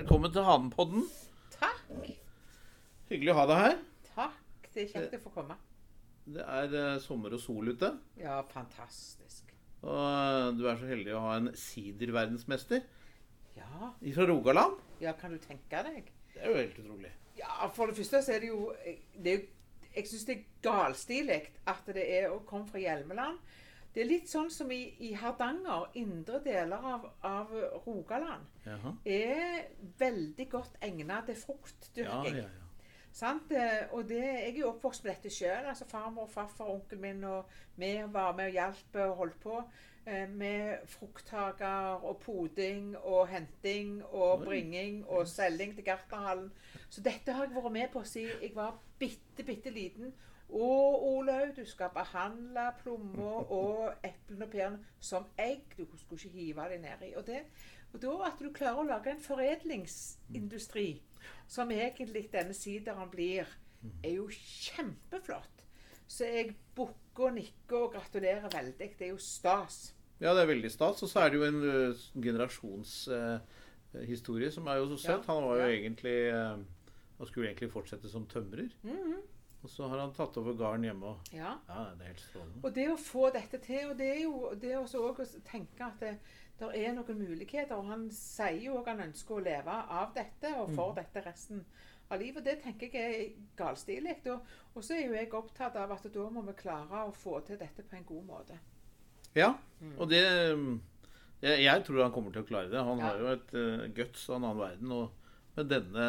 Velkommen til Hanepodden. Takk. Hyggelig å ha deg her. Takk. Det er kjekt å få komme. Det er eh, sommer og sol ute. Ja, fantastisk. Og eh, du er så heldig å ha en siderverdensmester Ja, fra Rogaland. ja, kan du tenke deg? Det er jo helt utrolig. Ja, for det første så er det jo det er jo Jeg syns det er galstilig at det er å komme fra Hjelmeland. Det er litt sånn som i, i Hardanger, indre deler av, av Rogaland, Jaha. er veldig godt egnet til fruktdyrking. ja, ja. Sant? Eh, Og det, jeg er jo oppvokst med dette sjøl. Altså farmor farfar onkelen min og vi var med og hjalp og holdt på eh, med frukthager og poding og henting og Oi. bringing og selging til Gartnerhallen. Så dette har jeg vært med på siden jeg var bitte, bitte liten. Og Olaug, du skal behandle plommer og eplene og pærene som egg. Du skulle ikke hive dem nedi. Og, det, og da at du klarer å lage en foredlingsindustri som egentlig denne sideren blir, er jo kjempeflott. Så jeg bukker og nikker og gratulerer veldig. Det er jo stas. Ja, det er veldig stas. Og så er det jo en uh, generasjonshistorie som er jo så søt. Ja, Han var jo ja. egentlig uh, Han skulle egentlig fortsette som tømrer. Mhm. Og så har han tatt over gården hjemme. òg. Ja. ja, det er helt strålende. Og det å få dette til, og det er jo det er også å tenke at det, der er noen muligheter. Og han sier jo òg han ønsker å leve av dette og for dette resten av livet. Det tenker jeg er galstilig. Og, og så er jo jeg opptatt av at da må vi klare å få til dette på en god måte. Ja, og det jeg, jeg tror han kommer til å klare det. Han Ja. har jo et uh, guts av en annen verden. Og med denne,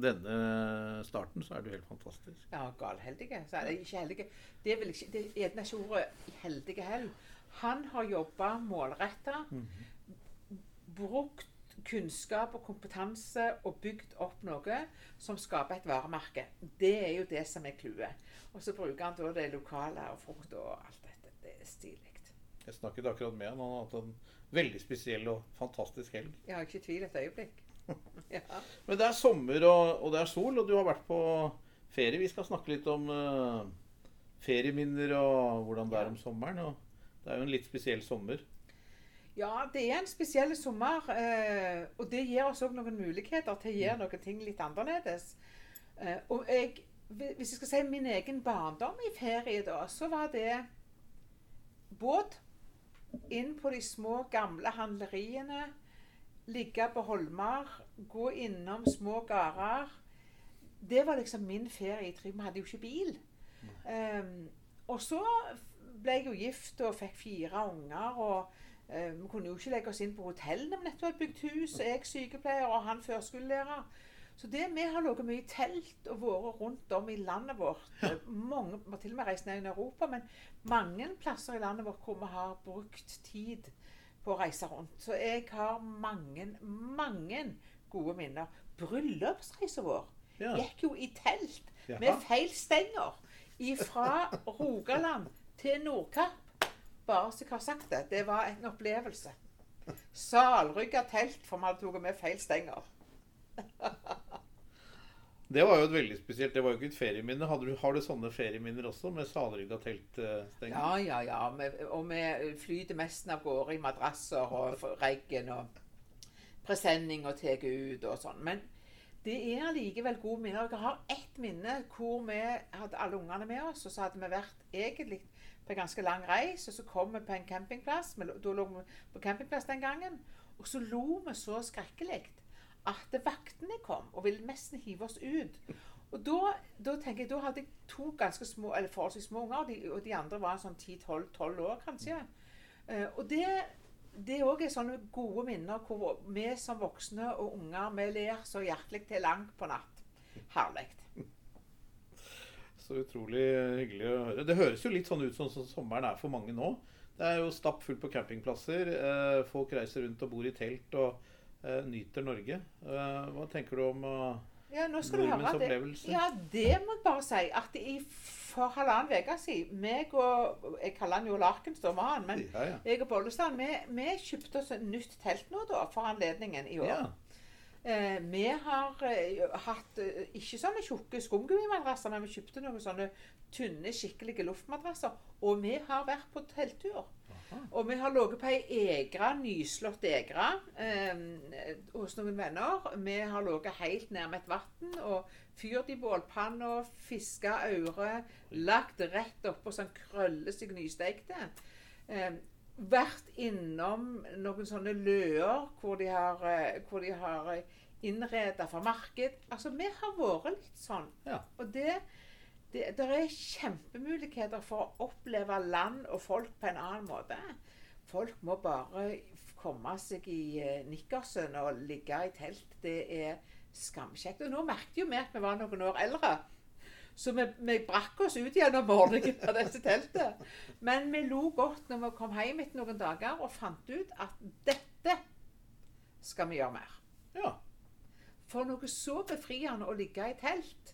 denne starten så er du helt fantastisk. Ja, galheldige. Så er det ikke heldige. Det er ikke, det er ikke ordet heldige heller. Han har jobba målretta, brukt kunnskap og kompetanse og bygd opp noe som skaper et varemerke. Det er jo det som er clouet. Og så bruker han da det lokale og frukt og alt dette. Det er stilig. Jeg snakket akkurat med han. Han har hatt en veldig spesiell og fantastisk helg. Jeg har ikke tvil et øyeblikk. Ja. Men det er sommer og, og det er sol, og du har vært på ferie. Vi skal snakke litt om uh, ferieminner og hvordan det er om sommeren. Og det er jo en litt spesiell sommer. Ja, det er en spesiell sommer. Uh, og det gir oss òg noen muligheter til å gjøre noen ting litt annerledes. Uh, og jeg, hvis jeg skal si min egen barndom i ferie, da, så var det båt inn på de små, gamle handleriene. Ligge på holmer, gå innom små gårder. Det var liksom min ferie. Vi hadde jo ikke bil. Um, og så ble jeg jo gift og fikk fire unger. og Vi Vi kunne jo ikke legge oss inn på hotell når vi nettopp hadde bygd hus. Jeg sykepleier og han førskolelærer. Så det vi har ligget mye i telt og vært rundt om i landet vårt. Mange, vi har til og med reist ned i Europa, men mange plasser i landet vårt hvor vi har brukt tid på å reise rundt. Så jeg har mange, mange gode minner. Bryllupsreisen vår Ja. gikk jo i telt Jaha. med feil stenger fra Rogaland til Nordkapp. Bare så jeg har sagt det. Det var en opplevelse. Salrygga telt, for vi hadde tatt med feil stenger. Det var jo et veldig spesielt. Det var jo ikke et ferieminne. Du, har du sånne ferieminner også, med salrygga teltstenger? Ja, ja, ja. Vi- Og vi flyter mesten av gårde i madrasser og reggen og presenning og tar ut og sånn. Men det er allikevel gode minner. Jeg har ett minne hvor vi hadde alle ungene med oss, og så hadde vi vært egentlig på en ganske lang reis, og så kom vi på en campingplass. Da lå vi på campingplass den gangen. Og så lo vi så skrekkelig at vaktene kom og ville nesten hive oss ut. Og da, da tenker jeg, da hadde jeg to ganske små, eller forholdsvis små unger, og de, og de andre var sånn 10-12 år kanskje. Uh, og det, det òg er sånne gode minner hvor vi som voksne og unger vi ler så hjertelig til langt på natt. Herlig. Så utrolig hyggelig å høre. Det høres jo litt sånn ut som, som sommeren er for mange nå. Det er jo stappfullt på campingplasser. Eh, folk reiser rundt og bor i telt og nyter Norge. Eh, hva tenker du om eh, Ja, nå skal du høre nordmenns opplevelse? ja, det må jeg bare si. At i, for halvannen uke siden meg og Jeg kaller han jo Larkens, med han, men Ja, ja. jeg og Bollestad vi, vi kjøpte oss et nytt telt nå da, for anledningen i år. Eh, vi har eh, hatt eh, ikke sånne tjukke skumgummimadrasser, men vi kjøpte noen sånne tynne, skikkelige luftmadrasser. Og vi har vært på telttur. Og vi har ligget på ei egre, nyslått egre eh, hos noen venner. Vi har ligget helt nærme et vann og fyrt i bålpanna, fiska aure, lagt rett oppå sånn krølle seg nystekte. Eh, vært innom noen sånne løer hvor de har, eh, hvor de har innreda for marked. Altså, vi har vært litt sånn. Ja. Og det, det, er kjempemuligheter for å oppleve land og folk på en annen måte. Folk må bare komme seg i eh, nikkersen og ligge i telt. Det er skamkjekt. Og nå merket jo vi at vi var noen år eldre. Så vi, vi brakk oss ut gjennom morgenen av dette teltet. Men vi lo godt når vi kom hjem etter noen dager og fant ut at dette skal vi gjøre mer. ja. For noe så befriende å ligge i telt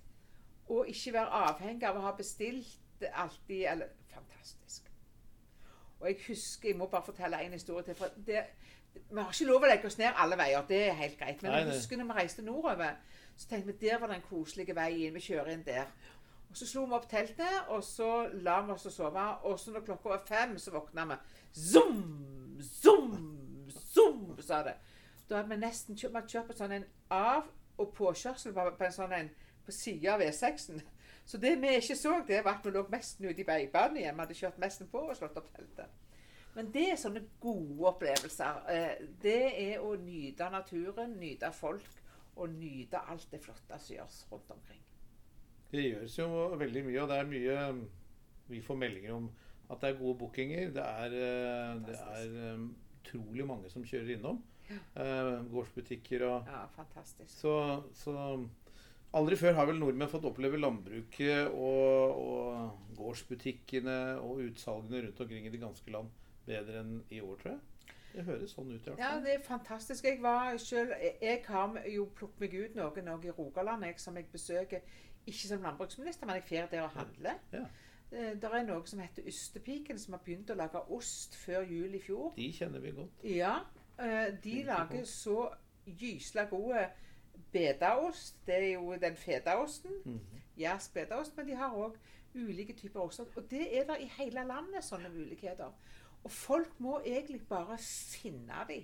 og ikke være avhengig av å ha bestilt alltid eller, Fantastisk. Og jeg husker, jeg må bare fortelle en historie til. for det, Vi har ikke lov å legge oss ned alle veier, det er helt greit. Men Nei, jeg husker når vi reiste nordover, så tenkte vi der var den koselige veien. Vi kjører inn der. Og Så slo vi opp teltet, og så la vi oss å sove. Og så når klokka var fem, så våkna vi. Zoom, zoom, zoom, sa det. Da hadde vi nesten kjørt, på sånn en av- og påkjørsel på, på en sånn en på sida av E6-en. Så det vi ikke så, det var at vi lå mest ute i veibanen igjen. Vi hadde kjørt mesten på og slått opp teltet. Men det er sånne gode opplevelser. Eh, Det er å nyte naturen, nyte folk og nyte alt det flotte som gjøres rundt omkring. Det gjøres jo veldig mye, og det er mye Vi får meldinger om at det er gode bookinger. Det er, eh, det er eh, utrolig mange som kjører innom. Ja. Gårdsbutikker og Ja, fantastisk. så, så aldri før har vel nordmenn fått oppleve landbruket og, og gårdsbutikkene og utsalgene rundt omkring i det ganske land bedre enn i år, tror jeg. Det høres sånn ut i hvert Ja, det er fantastisk. Jeg var selv, jeg har jo plukket meg ut noe, noe i Rogaland jeg, som jeg besøker. Ikke som landbruksminister, men jeg drar der og handler. Ja. Det er noe som heter Ystepiken, som har begynt å lage ost før jul i fjor. De kjenner vi godt. Ja, eh, de lager så gysla gode bedaost. Det er jo den fetaosten. Mhm. Jærsk bedaost. Men de har òg ulike typer oster. Og det er der i hele landet sånne muligheter. Og folk må egentlig bare finne dem.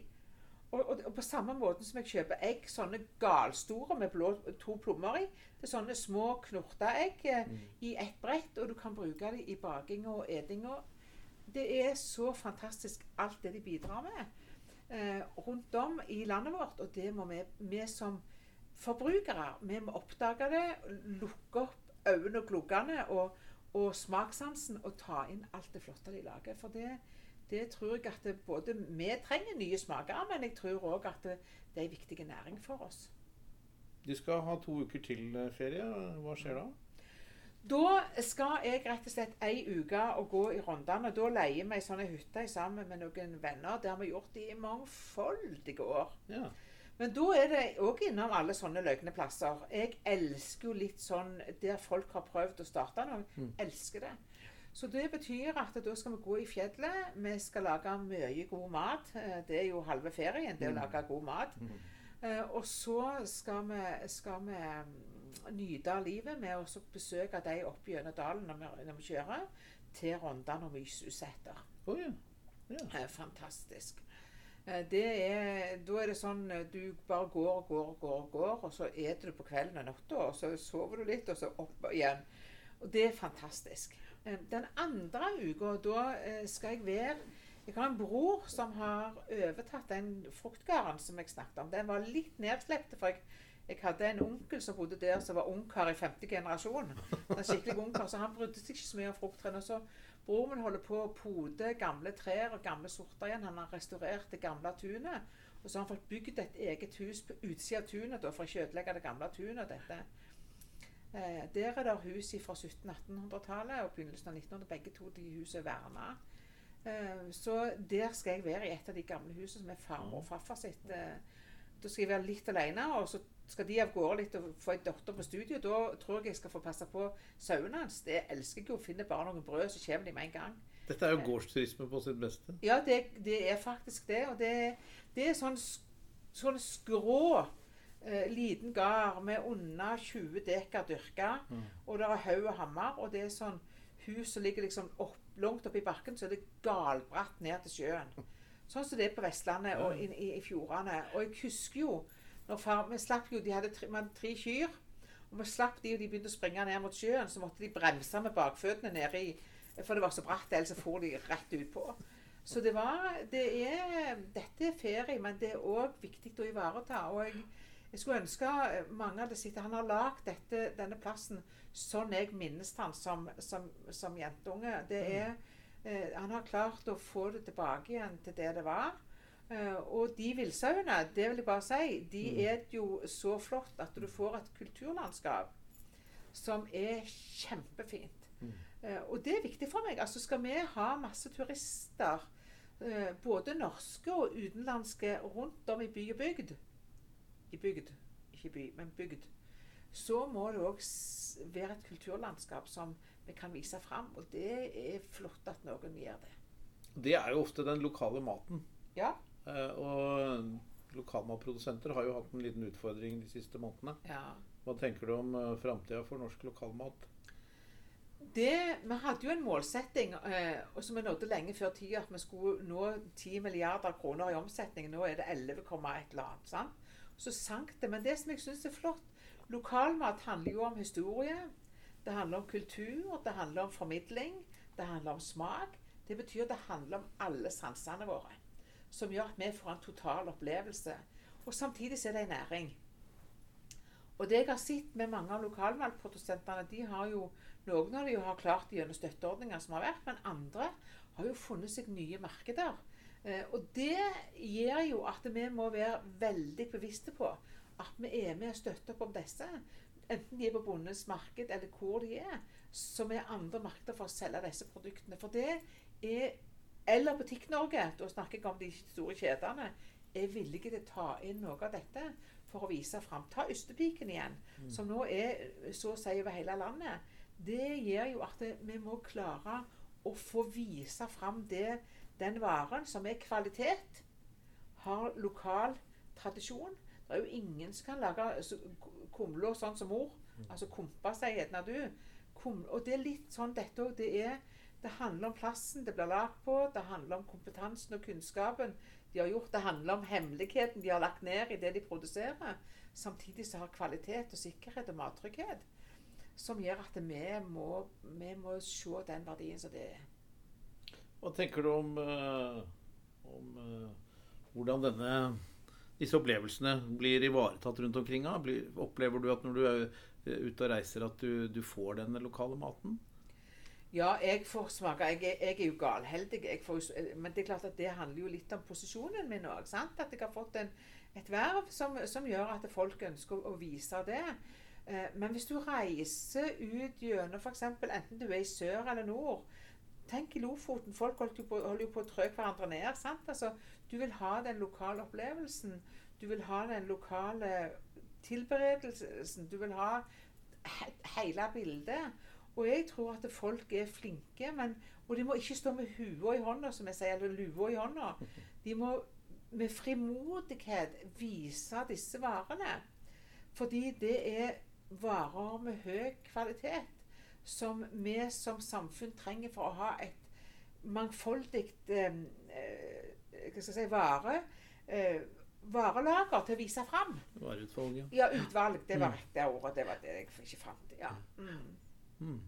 Og, og, og på samme måte som jeg kjøper egg, sånne galstore med blå, to plommer i. Det er sånne små knorteegg eh, Mm. i ett brett, og du kan bruke dem i bakinga og etinga. Det er så fantastisk alt det de bidrar med eh, rundt om i landet vårt. Og det må vi, vi som forbrukere vi må oppdage det, lukke opp øynene og gluggene og, og smakssansen og ta inn alt det flotte de lager. For det, det tror jeg at både vi trenger nye smaker, men jeg tror òg at det, det er en viktig næring for oss. De skal ha to uker til eh, ferie. Hva skjer da? Da skal jeg rett og slett ei uke og gå i rundene. Da leier vi ei sånn hytte sammen med noen venner. Det har vi gjort i mangfoldige år. Ja. Men da er det òg innom alle sånne løgne plasser. Jeg elsker jo litt sånn der folk har prøvd å starte noe. Mm. Elsker det. Så det betyr at da skal vi gå i fjellet. Vi skal lage mye god mat. Eh, Det er jo halve ferien, det å Mm. lage god mat. Mm. Eh, og så skal vi, skal vi mm, nyte livet med å besøke de oppe gjennom dalen når vi, når vi kjører, til Rondane og Mysusæter. Oh, ja. ja. Eh, fantastisk. Eh, det er, da er det sånn eh, du bare går og går og går, går, og så eter du på kvelden og natta, og så sover du litt, og så opp igjen. Og det er fantastisk. Eh, Den andre uka, da skal jeg være Jeg har en bror som har overtatt den fruktgården som jeg snakket om. Den var litt nedslept, for jeg, jeg hadde en onkel som bodde der, som var ungkar i femte generasjon. En skikkelig ungkar, så han brydde seg ikke så mye om frukttrærne. Broren min holder på å pode gamle trær og gamle sorter igjen. Han har restaurert det gamle tunet. Og så har han fått bygd et eget hus på utsida av tunet da, for å ikke ødelegge det gamle tunet. Dette. Eh, der er det hus fra 1700-1800-tallet og begynnelsen av 1900. Begge to de husene er verna. Eh, så der skal jeg være i et av de gamle husene som er farmor og farfar sitt. Eh, da skal jeg være litt alene, og så skal de av gårde litt og få en datter på studio. Da tror jeg jeg skal få passe på sauene hans. Det elsker jeg jo. Finner bare noen brød, så kommer de med en gang. Dette er jo gårdsturisme på sitt beste. Ja, det, det er faktisk det. Og det, det er sånn, sånn skrå eh, liten gard med under 20 dekar dyrka. Mm. Og det er haug og hammer. Og det er sånn hus som ligger liksom opp, langt oppe i bakken, så er det galbratt ned til sjøen. Sånn som det er på Vestlandet og i, i, i fjordene. Og jeg husker jo når far, Vi slapp jo, de hadde tre, hadde tre kyr. Og vi slapp de, og de begynte å springe ned mot sjøen, så måtte de bremse med bakføttene nede i For det var så bratt, ellers så for de rett utpå. Så det var det er, Dette er ferie, men det er òg viktig å ivareta. Og jeg, jeg skulle ønske mange hadde sett Han har lagd denne plassen sånn jeg minnes han som, som, som jentunge. Det er, eh, han har klart å få det tilbake igjen til det det var. Uh, og de villsauene, det vil jeg bare si, de mm. er jo så flott at du får et kulturlandskap som er kjempefint. Mm. Uh, og det er viktig for meg. Altså Skal vi ha masse turister, uh, både norske og utenlandske, rundt om i by og bygd I bygd, ikke by, men bygd. Så må det òg være et kulturlandskap som vi kan vise fram. Og det er flott at noen gjør det. Det er jo ofte den lokale maten. Ja. Eh, og lokalmatprodusenter har jo hatt en liten utfordring de siste månedene. Ja. Hva tenker du om uh, framtida for norsk lokalmat? Det, vi hadde jo en målsetting eh, som vi nådde lenge før tida, at vi skulle nå 10 milliarder kroner i omsetning. Nå er det 11, et eller annet. Sant? Så sank det. Men det som jeg syns er flott Lokalmat handler jo om historie. Det handler om kultur. Det handler om formidling. Det handler om smak. Det betyr at det handler om alle sansene våre som gjør at vi får en total opplevelse. Og samtidig er det en næring. Og det jeg har sett med mange av lokalmatprodusentene, de har jo noen av de har klart det gjennom støtteordninger som har vært, men andre har jo funnet seg nye markeder. Eh, og det gjør jo at vi må være veldig bevisste på at vi er med og støtter opp om disse. Enten de er på bondens marked eller hvor de er, som er andre markeder for å selge disse produktene. For det er eller Butikk-Norge, da snakker jeg om de store kjedene, er villige til å ta inn noe av dette for å vise fram. Ta Ystepiken igjen, mm. som nå er så å si over hele landet. Det gjør jo at vi må klare å få vise fram det, den varen som er kvalitet, har lokal tradisjon. Det er jo ingen som kan lage kumla sånn som mor. Mm. Altså kompa, sier gjerne du. Kum, og det er litt sånn dette òg. Det er det handler om plassen det blir lagd på. Det handler om kompetansen og kunnskapen de har gjort. Det handler om hemmeligheten de har lagt ned i det de produserer. Samtidig så har kvalitet og sikkerhet og mattrygghet som gjør at vi må, vi må se den verdien som det er. Hva tenker du om, uh, om uh, hvordan denne, disse opplevelsene blir ivaretatt rundt omkring? Blir, opplever du at når du er ute og reiser, at du, du får den lokale maten? Ja, jeg får smake. Jeg, jeg, er jo galheldig. Får, men det er klart at det handler jo litt om posisjonen min òg. At jeg har fått en, et verv som, som, gjør at folk ønsker å vise det. Eh, men hvis du reiser ut gjennom f.eks. enten du er i sør eller nord Tenk i Lofoten. Folk holder jo på, holder jo på å trø hverandre ned. Altså, du vil ha den lokale opplevelsen. Du vil ha den lokale tilberedelsen. Du vil ha he hele bildet. Og jeg tror at folk er flinke, men, og de må ikke stå med hua i hånda, som jeg sier, eller lua i hånda. De må med frimodighet vise disse varene. Fordi det er varer med høy kvalitet som vi som samfunn trenger for å ha et mangfoldig eh, si, vare, eh, varelager til å vise fram. Vareutvalg, ja. Ja, utvalg. Det var mm. det ordet. Det var det jeg ikke fant. Ja. Mm. Mm.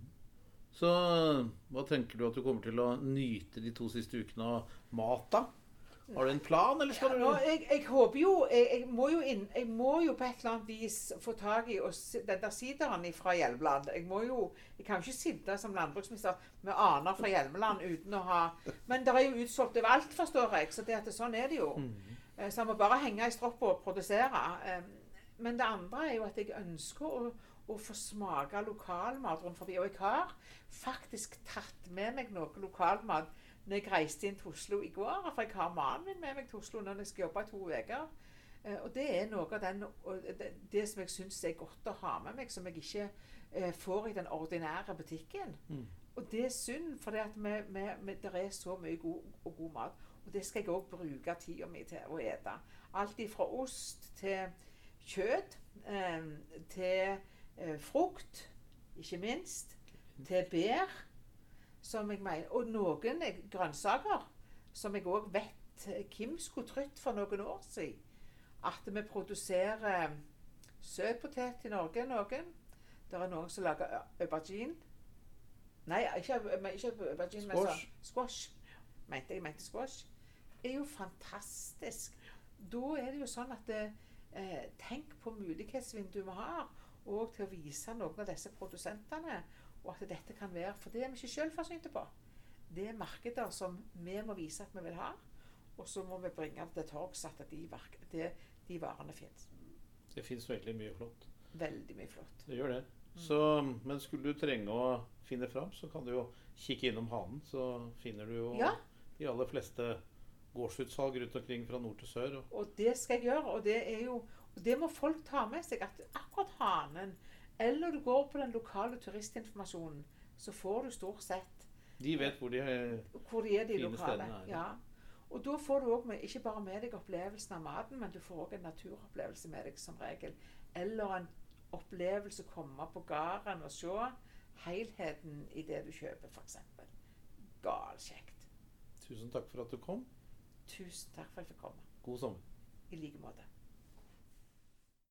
Så hva tenker du at du kommer til å nyte de to siste ukene av mat, da? Har du en plan, eller skal ja, du jeg, jeg, håper jo jeg, jeg, må jo inn, jeg må jo på et eller annet vis få tak i den der sideren fra Hjelmeland. Jeg må jo Jeg kan ikke sitte som landbruksminister med aner fra Hjelmeland uten å ha Men det er jo utsolgt overalt, forstår jeg. Så det sånn er det jo. Mm. Eh, så jeg må bare henge i stroppa og produsere. Men det andre er jo at jeg ønsker å å få smake lokalmat rundt forbi. Og jeg har faktisk tatt med meg noe lokalmat når jeg reiste inn til Oslo i går. For jeg har mannen min med meg til Oslo når jeg skal jobbe i to uker. Eh, og det er noe av den, det, det som jeg syns er godt å ha med meg, som jeg ikke eh, får i den ordinære butikken. Mm. Og det er synd, for det, det er så mye god, og god mat. Og det skal jeg òg bruke tida mi til å ete. Alt fra ost til kjøtt eh, til eh, frukt, ikke minst, til bær. Som jeg mener, Og noen er grønnsaker som jeg òg vet Hvem skulle trodd for noen år siden. At vi produserer søtpotet i Norge, noen. Det er noen som lager aubergine. Nei, ikke, men ikke aubergine, men så, sånn squash. Mente jeg mente squash. Det er jo fantastisk. Da er det jo sånn at det, eh, Tenk på mulighetsvinduet vi har, og til å vise noen av disse produsentene. Og at dette kan være For det er vi ikke selvforsynte på. Det er markeder som vi må vise at vi vil ha. Og så må vi bringe det til torgs at de, verk- det, de varene fins. Det fins veldig mye flott. Veldig mye flott. Det gjør det. Mm. Så, men skulle du trenge å finne fram, så kan du jo kikke innom hanen. Så finner du jo Ja. de aller fleste gårdsutsalg rundt omkring fra nord til sør. Og Og det skal jeg gjøre. Og det er jo og det må folk ta med seg. At akkurat hanen, eller du går på den lokale turistinformasjonen, så får du stort sett de vet hvor de hvor de er, de lokale. stedene. Ja. Og da får du også med, ikke bare med deg opplevelsen av maten, men du får også en naturopplevelse med deg som regel. Eller en opplevelse å komme på gården og se helheten i det du kjøper, f.eks. Galkjekt. Tusen takk for at du kom. Tusen takk for at jeg fikk komme. God sommer. I like måte.